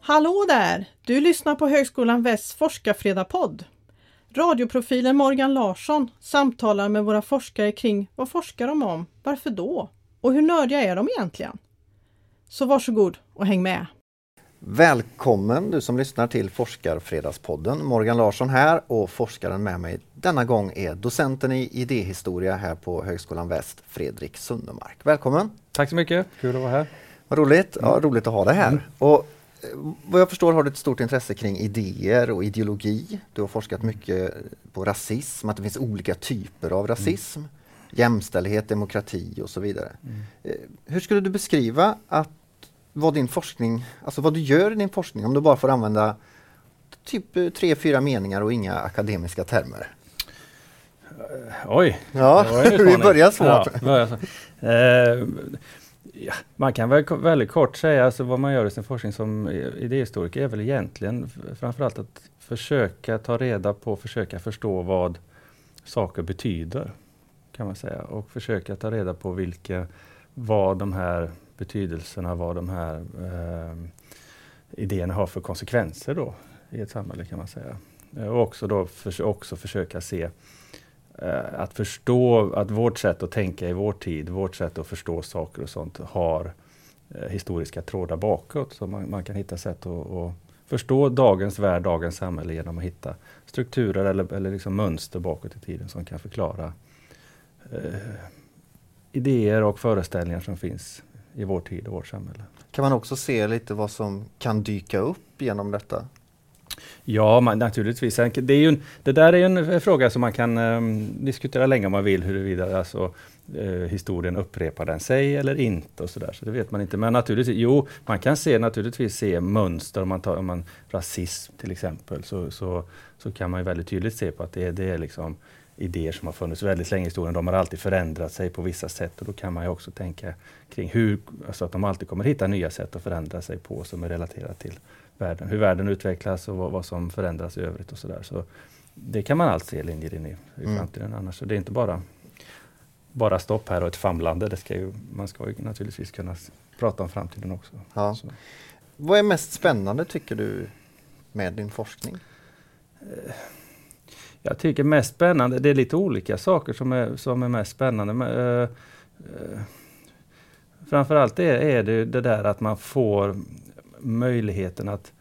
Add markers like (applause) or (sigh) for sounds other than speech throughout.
Hallå där! Du lyssnar på Högskolan Västs forskarfredagspodd. Radioprofilen Morgan Larsson samtalar med våra forskare kring vad forskar de om, varför då och hur nördiga är de egentligen? Så varsågod och häng med! Välkommen du som lyssnar till Forskarfredagspodden. Morgan Larsson här och forskaren med mig denna gång är docenten i idéhistoria här på Högskolan Väst, Fredrik Sundemark. Välkommen! Tack så mycket, kul att vara här. Vad roligt, ja, roligt att ha dig här. Mm. Och vad jag förstår har du ett stort intresse kring idéer och ideologi. Du har forskat mycket på rasism, att det finns olika typer av rasism. Mm. Jämställdhet, demokrati och så vidare. Mm. Eh, hur skulle du beskriva att vad din forskning, alltså vad du gör i din forskning om du bara får använda typ eh, tre, fyra meningar och inga akademiska termer? Uh, oj! Ja, vi (laughs) börjar svårt. Ja, uh, Ja, man kan väl väldigt kort säga alltså vad man gör i sin forskning som idéhistoriker är väl egentligen framförallt att försöka ta reda på, försöka förstå vad saker betyder. kan man säga Och försöka ta reda på vilka, vad de här betydelserna, vad de här eh, idéerna har för konsekvenser då i ett samhälle kan man säga. Och också då för, också försöka se Eh, att förstå att vårt sätt att tänka i vår tid, vårt sätt att förstå saker och sånt har eh, historiska trådar bakåt. Så man, man kan hitta sätt att, att, förstå dagens värld, dagens samhälle genom att hitta strukturer eller, eller liksom mönster bakåt i tiden som kan förklara eh, idéer och föreställningar som finns i vår tid och vårt samhälle. Kan man också se lite vad som kan dyka upp genom detta? Ja, man, naturligtvis. Det, är ju en, det där är en fråga som man kan um, diskutera länge om man vill, huruvida alltså, uh, historien upprepar den sig eller inte. och så, där. så det vet man inte. Men naturligtvis, jo, man kan se, naturligtvis se mönster. Om man tar om man, rasism till exempel, så, så, så kan man väldigt tydligt se på att det, det är liksom idéer som har funnits väldigt länge i historien. De har alltid förändrat sig på vissa sätt och då kan man ju också tänka kring hur, alltså att de alltid kommer hitta nya sätt att förändra sig på som är relaterat till världen, hur världen utvecklas och vad, vad som förändras i övrigt och sådär. Så det kan man allt se linjer in i, i mm. framtiden annars. Så det är inte bara, bara stopp här och ett famlande. Det ska ju, man ska ju naturligtvis kunna prata om framtiden också. Ja. Vad är mest spännande tycker du med din forskning? Eh, jag tycker mest spännande, det är lite olika saker som är, som är mest spännande. Men, uh, uh, framförallt är, är det det där att man får möjligheten att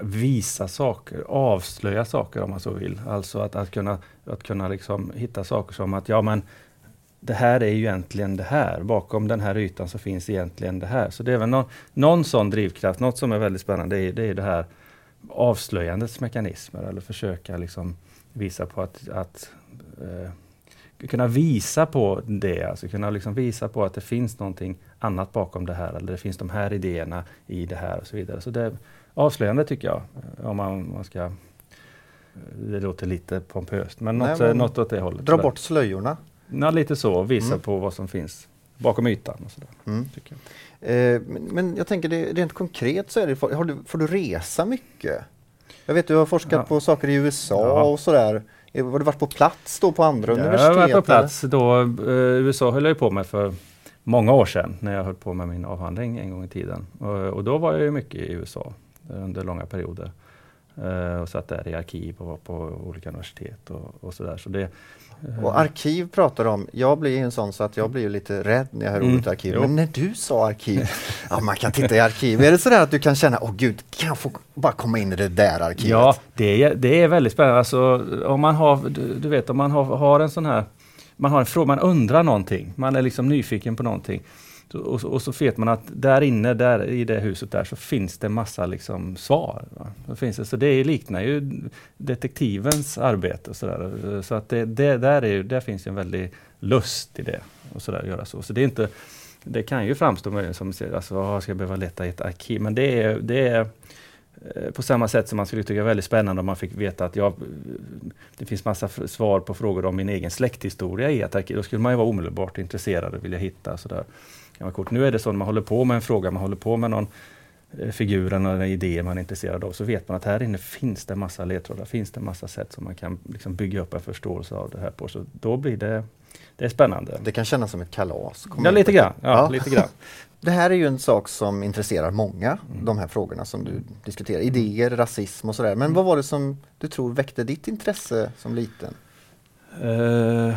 visa saker, avslöja saker om man så vill. Alltså att, att kunna, att kunna liksom hitta saker som att ja men det här är ju egentligen det här. Bakom den här ytan så finns egentligen det här. Så det är väl någon, någon sån drivkraft. Något som är väldigt spännande det är, det är det här avslöjandets mekanismer eller försöka liksom visa på att, att eh, kunna visa på det, alltså kunna liksom visa på att det finns någonting annat bakom det här, eller det finns de här idéerna i det här och så vidare. Så det är avslöjande tycker jag, om man, man ska det låter lite pompöst, men något, Nej, men något åt det hållet. Dra bort slöjorna? Ja, lite så. Visa mm. på vad som finns bakom ytan. Och sådär, mm. jag. Eh, men, men, jag tänker, det, rent konkret så är det, får, du, får du resa mycket? Jag vet du har forskat ja. på saker i USA ja. och sådär. Har du varit på plats då på andra ja, universitet? Jag har varit på plats då. Eh, USA höll jag på med för många år sedan när jag höll på med min avhandling en gång i tiden. Och, och då var jag mycket i USA under långa perioder. Uh, och satt där i arkiv och var på olika universitet och, och sådär. Så det, uh, och arkiv pratar om, jag blir en sån så att jag blir lite rädd när jag hör mm, ordet arkiv. Jo. Men när du sa arkiv, ja man kan titta i arkiv. Är det sådär att du kan känna, åh gud, kan jag få bara komma in i det där arkivet? Ja, det är, det är väldigt spännande. Alltså, om man har, du, du vet om man har, har en sån här man har en fråga, man undrar någonting, man är liksom nyfiken på någonting. Och, och, så vet man att där inne, där i det huset där, så finns det massa liksom svar. Va? finns det, så det liknar ju detektivens arbete. Så, där. så att det, det, där, är, där finns en väldig lust i det. Och så där, göra så. så det, är inte, det kan ju framstå möjligen som, alltså, ska jag behöva leta i ett arkiv? Men det är, det är eh, på samma sätt som man skulle tycka väldigt spännande om man fick veta att jag, det finns massa svar på frågor om min egen släkthistoria i ett arkiv. Då skulle man ju vara omedelbart intresserad och vilja hitta. Sådär. Nu är det så när man håller på med en fråga, man håller på med någon eh, figur eller en idé man är intresserad av, så vet man att här inne finns det massa ledtrådar, finns det massa sätt som man kan liksom bygga upp en förståelse av det här på. Så då blir det det är spännande. Det kan kännas som ett kalas. Ja, lite grann. Ja, ja. lite grann. (laughs) Det här är ju en sak som intresserar många, mm. de här frågorna som du diskuterar. Idéer, rasism och sådär. Men mm. vad var det som du tror väckte ditt intresse som liten? Uh,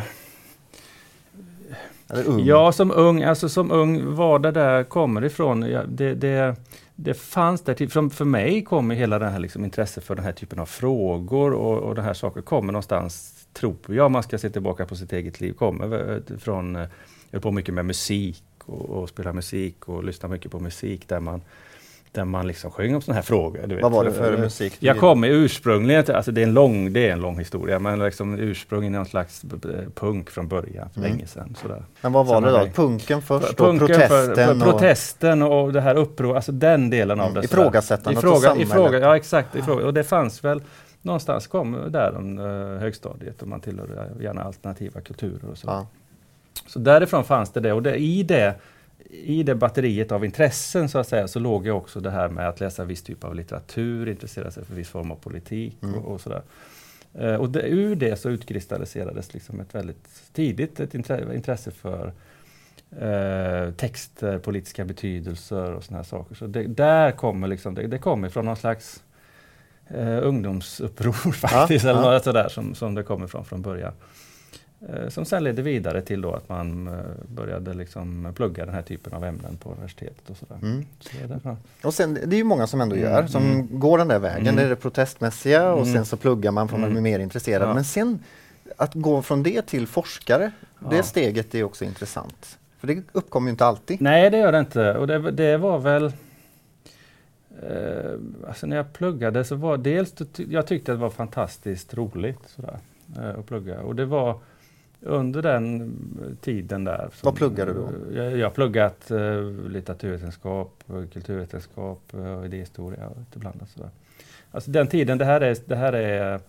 Ja, som ung, alltså som ung, var det där kommer ifrån, ja, det, det, det fanns där, för, för mig kommer hela det här liksom intresset för den här typen av frågor och, och den här saker kommer någonstans, tror jag, man ska se tillbaka på sitt eget liv, kommer eh, från, eh, jag höll på mycket med musik och, och spela musik och lyssna mycket på musik där man där man liksom sjöng om sådana här frågor. Vad vet. var det för musik? Jag kommer ursprungligen, alltså det är en lång, det är en lång historia, men liksom ursprungligen någon slags punk från början, för mm. länge sedan. Sådär. Men vad var det då? Punken först Punken och protesten? För, för, protesten och det här uppror, alltså den delen av mm. det. Ifrågasättandet ifråga, av ifråga, Ja exakt, ifråga. och det fanns väl någonstans kom där om uh, högstadiet och man tillhörde gärna alternativa kulturer och så. Ja. Så därifrån fanns det det och det, i det i det batteriet av intressen så att säga så låg ju också det här med att läsa viss typ av litteratur, intressera sig för viss form av politik mm. och, och, sådär. Eh, och det, ur det så utkristalliserades liksom ett väldigt tidigt ett intresse för eh, texter, politiska betydelser och sådana här saker. Så det, där kommer liksom, det, det kommer från någon slags eh, ungdomsuppror (laughs) faktiskt, ja, eller ja. något sådär som, som det kommer från från början. Eh, som sen ledde vidare till då att man eh, började liksom plugga den här typen av ämnen på universitetet. Och, sådär. Mm. Så det, och sen, det är ju många som ändå gör, mm. som mm. går den där vägen. Mm. Det är det protestmässiga och mm. sen så pluggar man för man blir mer intresserad. Ja. Men sen att gå från det till forskare, ja. det steget är också intressant. För det uppkommer ju inte alltid. Nej, det gör det inte. Och det, det var väl eh, alltså när jag pluggade så var dels, jag tyckte det var fantastiskt roligt sådär, eh, att plugga. Och det var under den tiden där. Vad pluggade du då? Jag, jag har pluggat uh, litteraturvetenskap, kulturvetenskap och uh, idéhistoria och lite blandat sådär. Alltså den tiden, det här är, det här är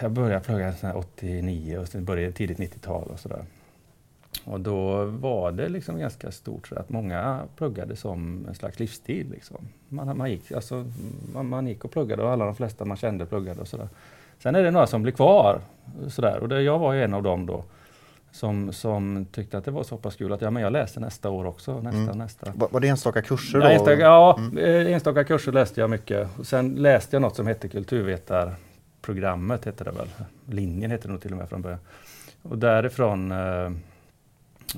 jag började plugga 89 och sen började tidigt 90-tal och sådär. Och då var det liksom ganska stort så att många pluggade som en slags livsstil. Liksom. Man, man, gick, alltså, man, man gick och pluggade och alla de flesta man kände pluggade och sådär. Sen är det några som blir kvar. Sådär. Och det, jag var ju en av dem då. Som, som tyckte att det var så pass kul att ja, men jag läser nästa år också. Nästa, mm. nästa. Var, var det enstaka kurser? Då? Ja, enstaka, ja mm. Eh, enstaka kurser läste jag mycket. Och sen läste jag något som hette kulturvetarprogrammet, hette det väl. Linjen hette det nog till och med från början. Och därifrån, eh,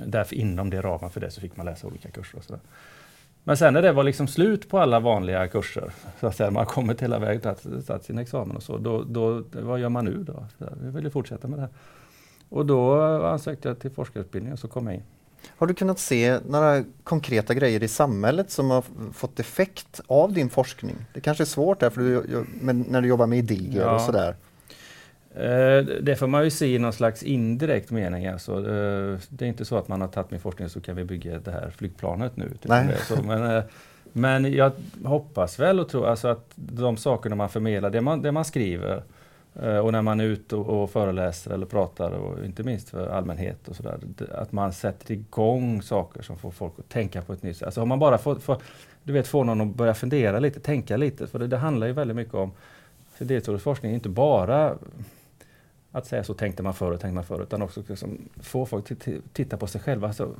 därför inom det ramen för det så fick man läsa olika kurser. Och sådär. Men sen när det var liksom slut på alla vanliga kurser, så att säga, man har kommit hela vägen och tagit sin examen och så, då, då, vad gör man nu då? Jag vill fortsätta med det här. Och då ansökte jag till forskarutbildning och så kom jag in. Har du kunnat se några konkreta grejer i samhället som har fått effekt av din forskning? Det kanske är svårt där, för du, när du jobbar med idéer ja. och sådär. Eh, det får man ju se i någon slags indirekt mening. Alltså, eh, det är inte så att man har tagit min forskning så kan vi bygga det här flygplanet nu. Nej. Så, men, eh, men jag hoppas väl och tror alltså att de sakerna man förmedlar, det man, det man skriver och när man är ute och, och föreläser eller pratar, och inte minst för allmänhet och sådär, att man sätter igång saker som får folk att tänka på ett nytt sätt. Alltså om man bara får, får, du vet, får någon att börja fundera lite, tänka lite, för det, det handlar ju väldigt mycket om för deltagande forskning är inte bara att säga så tänkte man förr och tänkte man förr, utan också liksom få folk att titta på sig själva. Alltså,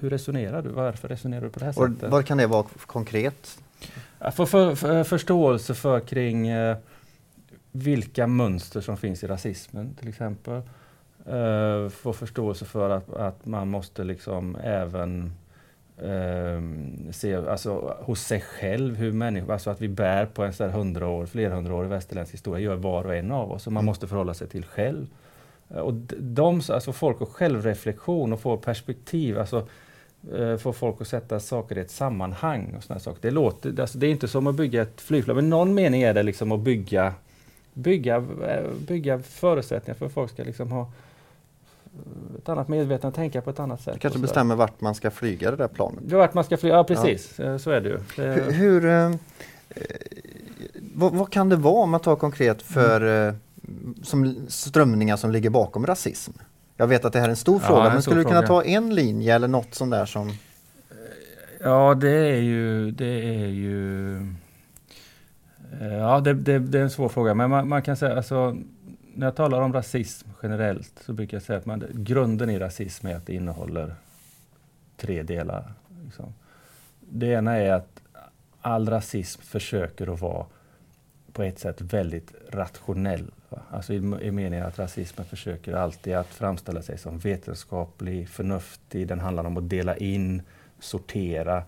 hur resonerar du? Varför resonerar du på det här och sättet? Vad kan det vara konkret? Få för, för, förståelse för kring eh, vilka mönster som finns i rasismen till exempel. Eh, få förståelse för att, att man måste liksom även eh, se alltså, hos sig själv hur människor, alltså att vi bär på en så här hundra år, flerhundraårig västerländsk historia, gör var och en av oss. Och man mm. måste förhålla sig till själv. Eh, och de, alltså folk och självreflektion och få perspektiv, alltså eh, få folk att sätta saker i ett sammanhang. och såna saker. Det, låter, alltså det är inte som att bygga ett flygplan, men någon mening är det liksom att bygga, bygga, eh, bygga förutsättningar för att folk ska liksom ha ett annat medvetande, tänka på ett annat sätt. Kanske bestämmer vart man ska flyga det där planet? Vart man ska flyga, ja precis, ja. så är det ju. Hur, hur eh, vad, vad, kan det vara om man tar konkret för mm. eh, som strömningar som ligger bakom rasism? Jag vet att det här är en stor ja, fråga, en men skulle du kunna ta en linje eller något sånt där som Ja, det är ju, det är ju eh, Ja, det, det, det, är en svår fråga, men man, man kan säga alltså när jag talar om rasism generellt så brukar jag säga att man, grunden i rasism är att det innehåller tre delar. Liksom. Det ena är att all rasism försöker att vara på ett sätt väldigt rationell. Va? Alltså i, i meningen att rasismen försöker alltid att framställa sig som vetenskaplig, förnuftig, den handlar om att dela in, sortera.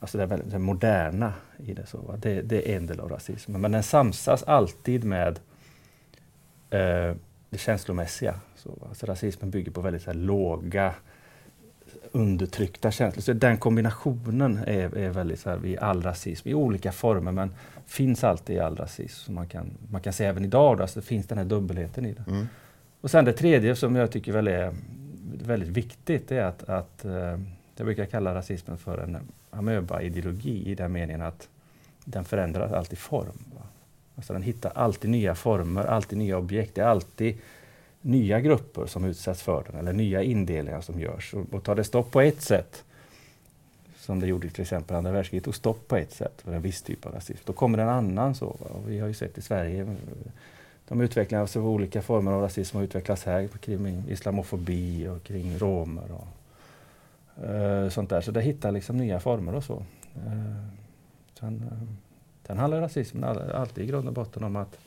Alltså det, väldigt, det moderna i det. Så, va? Det, det är en del av rasismen. Men den samsas alltid med eh, det känslomässiga. Så, alltså rasismen bygger på väldigt här, låga undertryckta känslor. Så den kombinationen är, är väldigt så här, i all rasism, i olika former, men finns alltid i all rasism. Så man, kan, man kan se även idag, då, så finns den här dubbelheten i det. Mm. Och sen det tredje som jag tycker väl är väldigt viktigt, är att, att eh, jag brukar kalla rasismen för en amöba-ideologi i den meningen att den förändrar alltid form. Alltså den hittar alltid nya former, alltid nya objekt. Det är alltid nya grupper som utsätts för den eller nya indelningar som görs. Och, och tar det stopp på ett sätt, som det gjorde till exempel andra världskriget, tog stopp på ett sätt för en viss typ av rasism. Då kommer en annan så. Och vi har ju sett i Sverige de utvecklingar av olika former av rasism har utvecklats här kring islamofobi och kring romer och uh, sånt där. Så det hittar liksom nya former och så. Uh, sen, uh, sen handlar rasismen alltid i grund och botten om att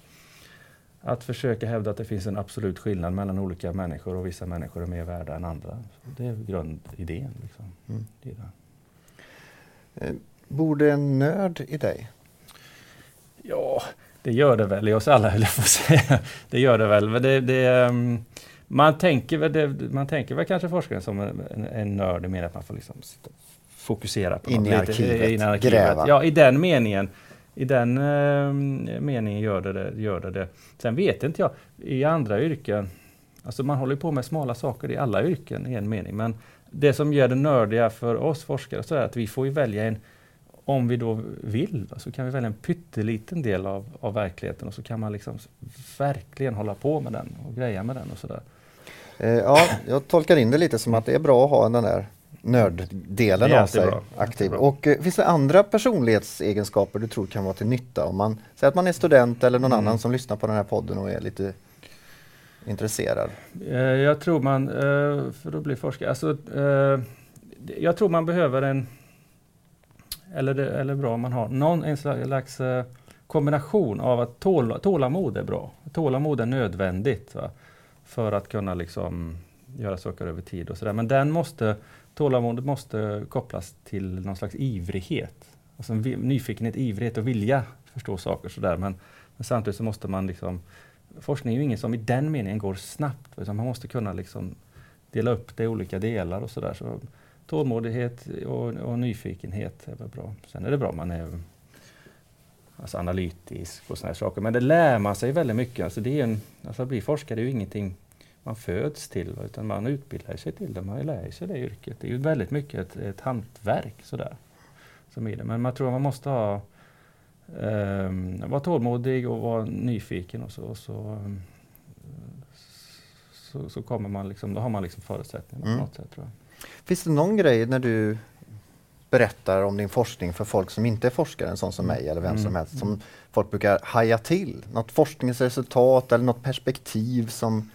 att försöka hävda att det finns en absolut skillnad mellan olika människor och vissa människor är mer värda än andra. Det är grundidén. Liksom. Mm. Det är det. Eh, bor det en nörd i dig? Ja, det gör det väl i oss alla, (laughs) höll jag på att säga. Det gör det väl. Men det, det, ehm, man, tänker väl, det, man tänker väl kanske forskaren som en, en, nörd, med att man får liksom fokusera på in i arkivet, in i arkivet. Gräva. Ja, i den meningen. I den eh, meningen gör det, det, gör det det. Sen vet inte jag, i andra yrken, alltså man håller på med smala saker i alla yrken i en mening, men det som gör det nördiga för oss forskare så är att vi får ju välja en, om vi då vill, så kan vi välja en pytteliten del av, av verkligheten och så kan man liksom verkligen hålla på med den och greja med den och sådär. Eh, ja, jag tolkar in det lite som att det är bra att ha den där nörddelen av sig aktiv. Och eh, finns det andra personlighetsegenskaper du tror kan vara till nytta om man säger att man är student eller någon mm. annan som lyssnar på den här podden och är lite intresserad? Eh, jag tror man, eh, för att bli forskare, alltså, eh, jag tror man behöver en, eller, det, eller bra om man har någon en slags kombination av att tål, tålamod är bra. Tålamod är nödvändigt va? för att kunna liksom göra saker över tid och sådär. Men den måste Tålamodet måste kopplas till någon slags ivrighet. Alltså nyfikenhet, ivrighet och vilja förstå saker sådär. Men, men samtidigt så måste man liksom Forskning är ju ingen som i den meningen går snabbt. Utan man måste kunna liksom dela upp det i olika delar och sådär. Så tålmodighet och, och, nyfikenhet är väl bra. Sen är det bra om man är alltså analytisk och sådana saker. Men det lär man sig väldigt mycket. Alltså det är en, alltså att bli forskare är ju ingenting man föds till, utan man utbildar sig till det. Man lär sig det yrket. Det är ju väldigt mycket ett, ett hantverk sådär. Som är det. Men man tror man måste ha um, vara tålmodig och vara nyfiken och så, och så, um, så, så, kommer man liksom, då har man liksom förutsättningar mm. på något sätt. Tror jag. Finns det någon grej när du berättar om din forskning för folk som inte är forskare, en sån som mig eller vem mm. som helst, som folk brukar haja till? Något forskningsresultat eller något perspektiv som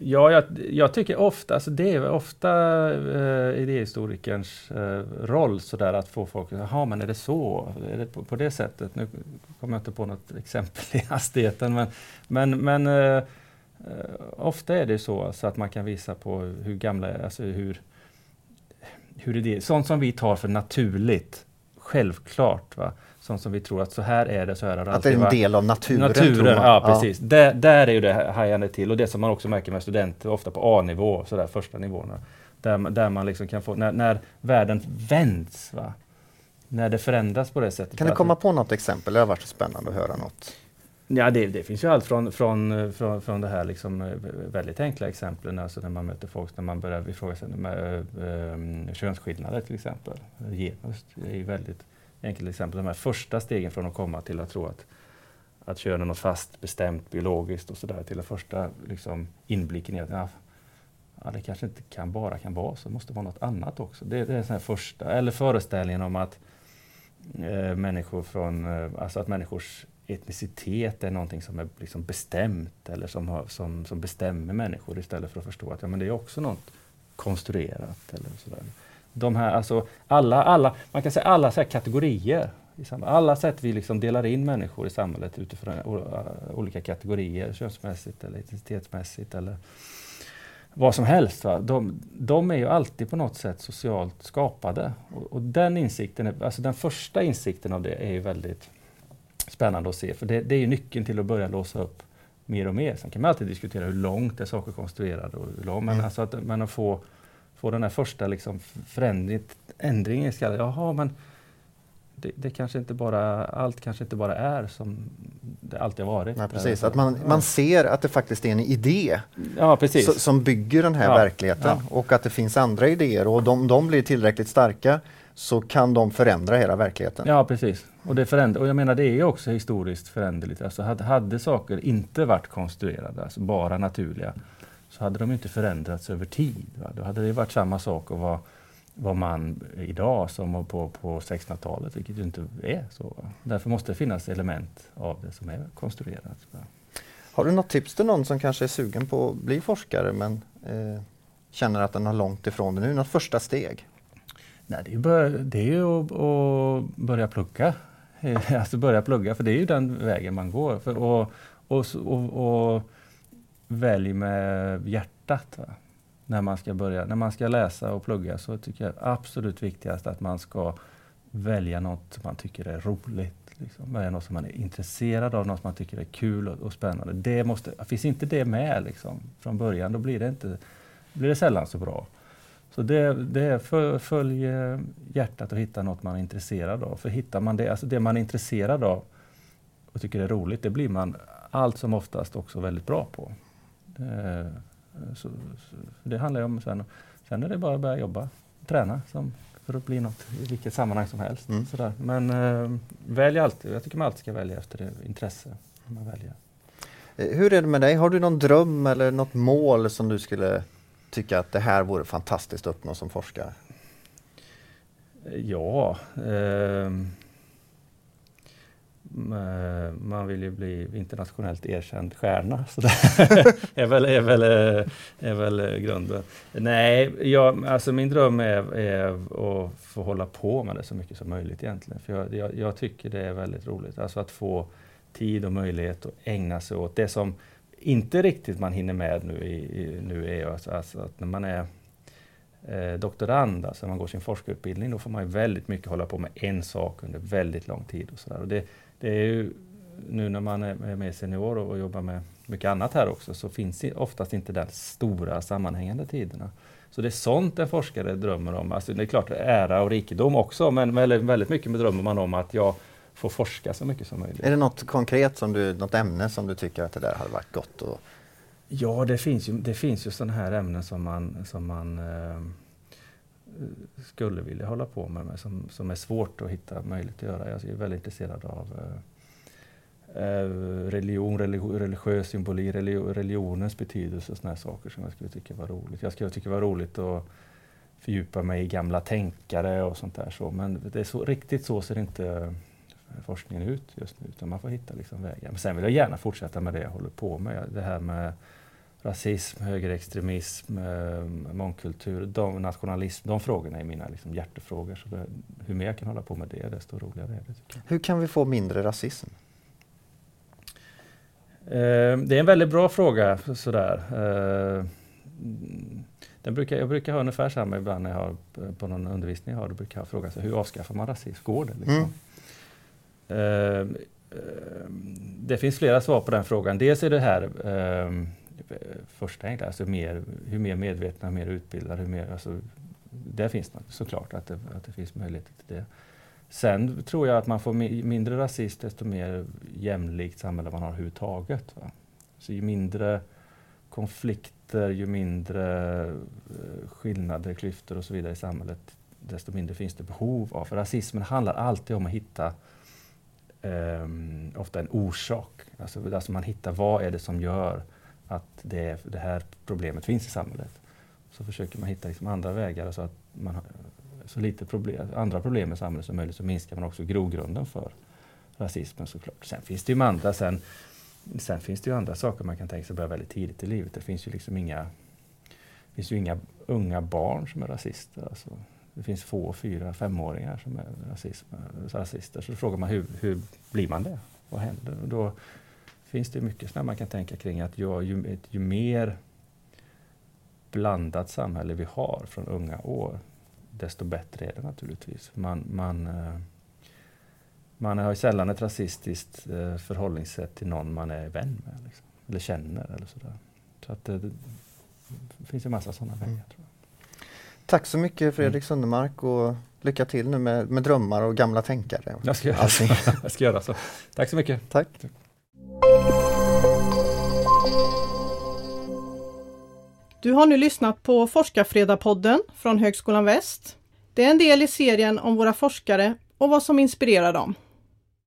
Ja, jag, jag, tycker ofta, alltså det är ofta eh, idéhistorikerns eh, roll sådär att få folk, jaha men är det så? Är det på, på, det sättet? Nu kommer jag inte på något exempel i (laughs) hastigheten men, men, men eh, eh, ofta är det så alltså att man kan visa på hur gamla, alltså hur, hur idéer, sånt som vi tar för naturligt, självklart. Va? Sånt som vi tror att så här är det, så här har det Att det är en del av naturen? Naturen, ja precis. Ja. Där, där är ju det hajande till och det som man också märker med studenter, ofta på A-nivå, så där första nivåerna. Där, där man liksom kan få, när, när världen vänds, va? när det förändras på det sättet. Kan du komma på något exempel? Det har varit så spännande att höra något. Ja, det, det, finns ju allt från, från, från, från det här liksom eh, väldigt enkla exemplen, alltså när man möter folk, när man börjar ifrågasätta med, äh, könsskillnader till exempel. Genus är ju väldigt enkelt exempel, de här första stegen från att komma till att tro att, att kön är något fast, bestämt, biologiskt och sådär, till den första liksom, inblicken i att ja, ja, det kanske inte kan, bara kan vara så, det måste vara något annat också. Det, det är den första, eller föreställningen om att eh, människor från, eh, alltså att människors etnicitet är någonting som är liksom bestämt eller som, har, som, som bestämmer människor istället för att förstå att ja, men det är också något konstruerat. Eller sådär. De här, alltså, alla, alla, man kan säga alla så kategorier. Alla sätt vi liksom delar in människor i samhället utifrån olika kategorier, könsmässigt eller etnicitetsmässigt eller vad som helst. Va? De, de är ju alltid på något sätt socialt skapade. Och, och, den insikten, är, alltså den första insikten av det är ju väldigt spännande att se, för det, det är ju nyckeln till att börja låsa upp mer och mer. Sen kan man alltid diskutera hur långt är saker konstruerade, och hur långt, men, mm. alltså att, men att få, få den här första liksom förändringen, ändringen i skallen. Jaha, men det, det, kanske inte bara, allt kanske inte bara är som det alltid har varit. Nej, precis, att man, man ser att det faktiskt är en idé ja, precis. som bygger den här ja, verkligheten ja. och att det finns andra idéer och om de blir tillräckligt starka så kan de förändra hela verkligheten. Ja precis. Och, det förändrar, och jag menar det är också historiskt föränderligt. Alltså hade, hade saker inte varit konstruerade, alltså bara naturliga, så hade de inte förändrats över tid. Va? Då hade det varit samma sak att vara var man idag som på, på 1600-talet, vilket ju inte är så. Därför måste det finnas element av det som är konstruerat. Har du något tips till någon som kanske är sugen på att bli forskare men eh, känner att den har långt ifrån det nu? Något första steg? Nej, det är, bör, det är ju att, att, börja plugga. (laughs) Alltså börja plugga, för det är ju den vägen man går. För, och, och, och, och välj med hjärtat. Va? när man ska börja, när man ska läsa och plugga så tycker jag absolut viktigast att man ska välja något man tycker är roligt. Liksom. Välja något som man är intresserad av, något som man tycker är kul och, och spännande. Det måste, finns inte det med liksom, från början, då blir det, inte, blir det sällan så bra. Så det, det är för, följ eh, hjärtat och hitta något man är intresserad av. För hittar man det, alltså det man är intresserad av och tycker är roligt, det blir man allt som oftast också väldigt bra på. Det, så, så, det handlar om sen, sen är det bara att börja jobba, träna som, för att bli något i vilket sammanhang som helst. Mm. Sådär. Men eh, välj alltid, jag tycker man alltid ska välja efter det intresse man väljer. Eh, hur är det med dig? Har du någon dröm eller något mål som du skulle tycka att det här vore fantastiskt att uppnå som forskare? Ja, eh, Eh, Eh, man vill ju bli internationellt erkänd stjärna. Så det (laughs) är väl, är väl, eh, är väl eh, grunden. Nej, jag, alltså min dröm är, är att få hålla på med det så mycket som möjligt egentligen. För jag, jag, jag, tycker det är väldigt roligt. Alltså att få tid och möjlighet att ägna sig åt det som inte riktigt man hinner med nu, i, i nu är alltså, alltså att när man är eh, doktorand, alltså när man går sin forskarutbildning, då får man väldigt mycket hålla på med en sak under väldigt lång tid. Och så där. Och det, det är ju nu när man är mer senior och jobbar med mycket annat här också så finns oftast inte de stora sammanhängande tiderna. Så det är sånt en forskare drömmer om. Alltså det är klart ära och rikedom också men väldigt mycket drömmer man om att jag får forska så mycket som möjligt. Är det något konkret, som du, något ämne som du tycker att det där hade varit gott? Och... Ja, det finns ju, det finns ju sådana här ämnen som man, som man eh, skulle vilja hålla på med, men som, som är svårt att hitta möjlighet att göra. Jag är väldigt intresserad av eh, eh religion, religiös symboli, religionens betydelse och sådana saker som jag skulle tycka var roligt. Jag skulle tycka det var roligt att fördjupa mig i gamla tänkare och sånt där. Så. Men det är så, riktigt så ser inte eh, forskningen ut just nu, utan man får hitta liksom vägar. Men sen vill jag gärna fortsätta med det jag håller på med. Det här med rasism, högerextremism, eh, mångkultur, de, nationalism. De frågorna är mina liksom, hjärtefrågor. Så det, hur mer jag kan hålla på med det, desto roligare är det. Hur kan vi få mindre rasism? Eh, det är en väldigt bra fråga. Sådär. Eh, den brukar, jag brukar ha ungefär samma ibland när jag har på någon undervisning jag har. Då brukar jag fråga sig, hur avskaffar man rasism? Går det? Liksom? Mm. Eh, eh, det finns flera svar på den frågan. Dels är det här eh, första enkla, alltså mer, hur mer medvetna, mer utbildade, hur mer, alltså, där finns det såklart att det, att det finns möjligheter till det. Sen tror jag att man får mindre rasism desto mer jämlikt samhälle man har överhuvudtaget. Va? Så ju mindre konflikter, ju mindre eh, skillnader, klyftor och så vidare i samhället, desto mindre finns det behov av. För rasismen handlar alltid om att hitta um, ofta en orsak. Alltså, alltså man hittar vad är det som gör att det, det här problemet finns i samhället. Så försöker man hitta liksom andra vägar så att man har så lite problem, andra problem i samhället som möjligt så minskar man också grogrunden för rasismen såklart. Sen finns det ju andra, sen, sen finns det ju andra saker man kan tänka sig börja väldigt tidigt i livet. Det finns ju liksom inga, finns ju inga unga barn som är rasister. Alltså, det finns få fyra, femåringar som är rasism, rasister. Så då frågar man hur, hur blir man det? Vad händer? Och då finns det mycket man kan tänka kring att ju, ju, ju mer blandat samhälle vi har från unga år, desto bättre är det naturligtvis. Man, man, eh, man har ju sällan ett rasistiskt eh, förhållningssätt till någon man är vän med, liksom, eller känner. Eller sådär. Så att det, det finns en massa sådana vägar. Mm. Tror jag. Tack så mycket Fredrik mm. Sundermark och lycka till nu med, med drömmar och gamla tänkare. Jag ska, (laughs) jag ska göra så. Tack så mycket. Tack. Du har nu lyssnat på Forskarfredagpodden från Högskolan Väst. Det är en del i serien om våra forskare och vad som inspirerar dem.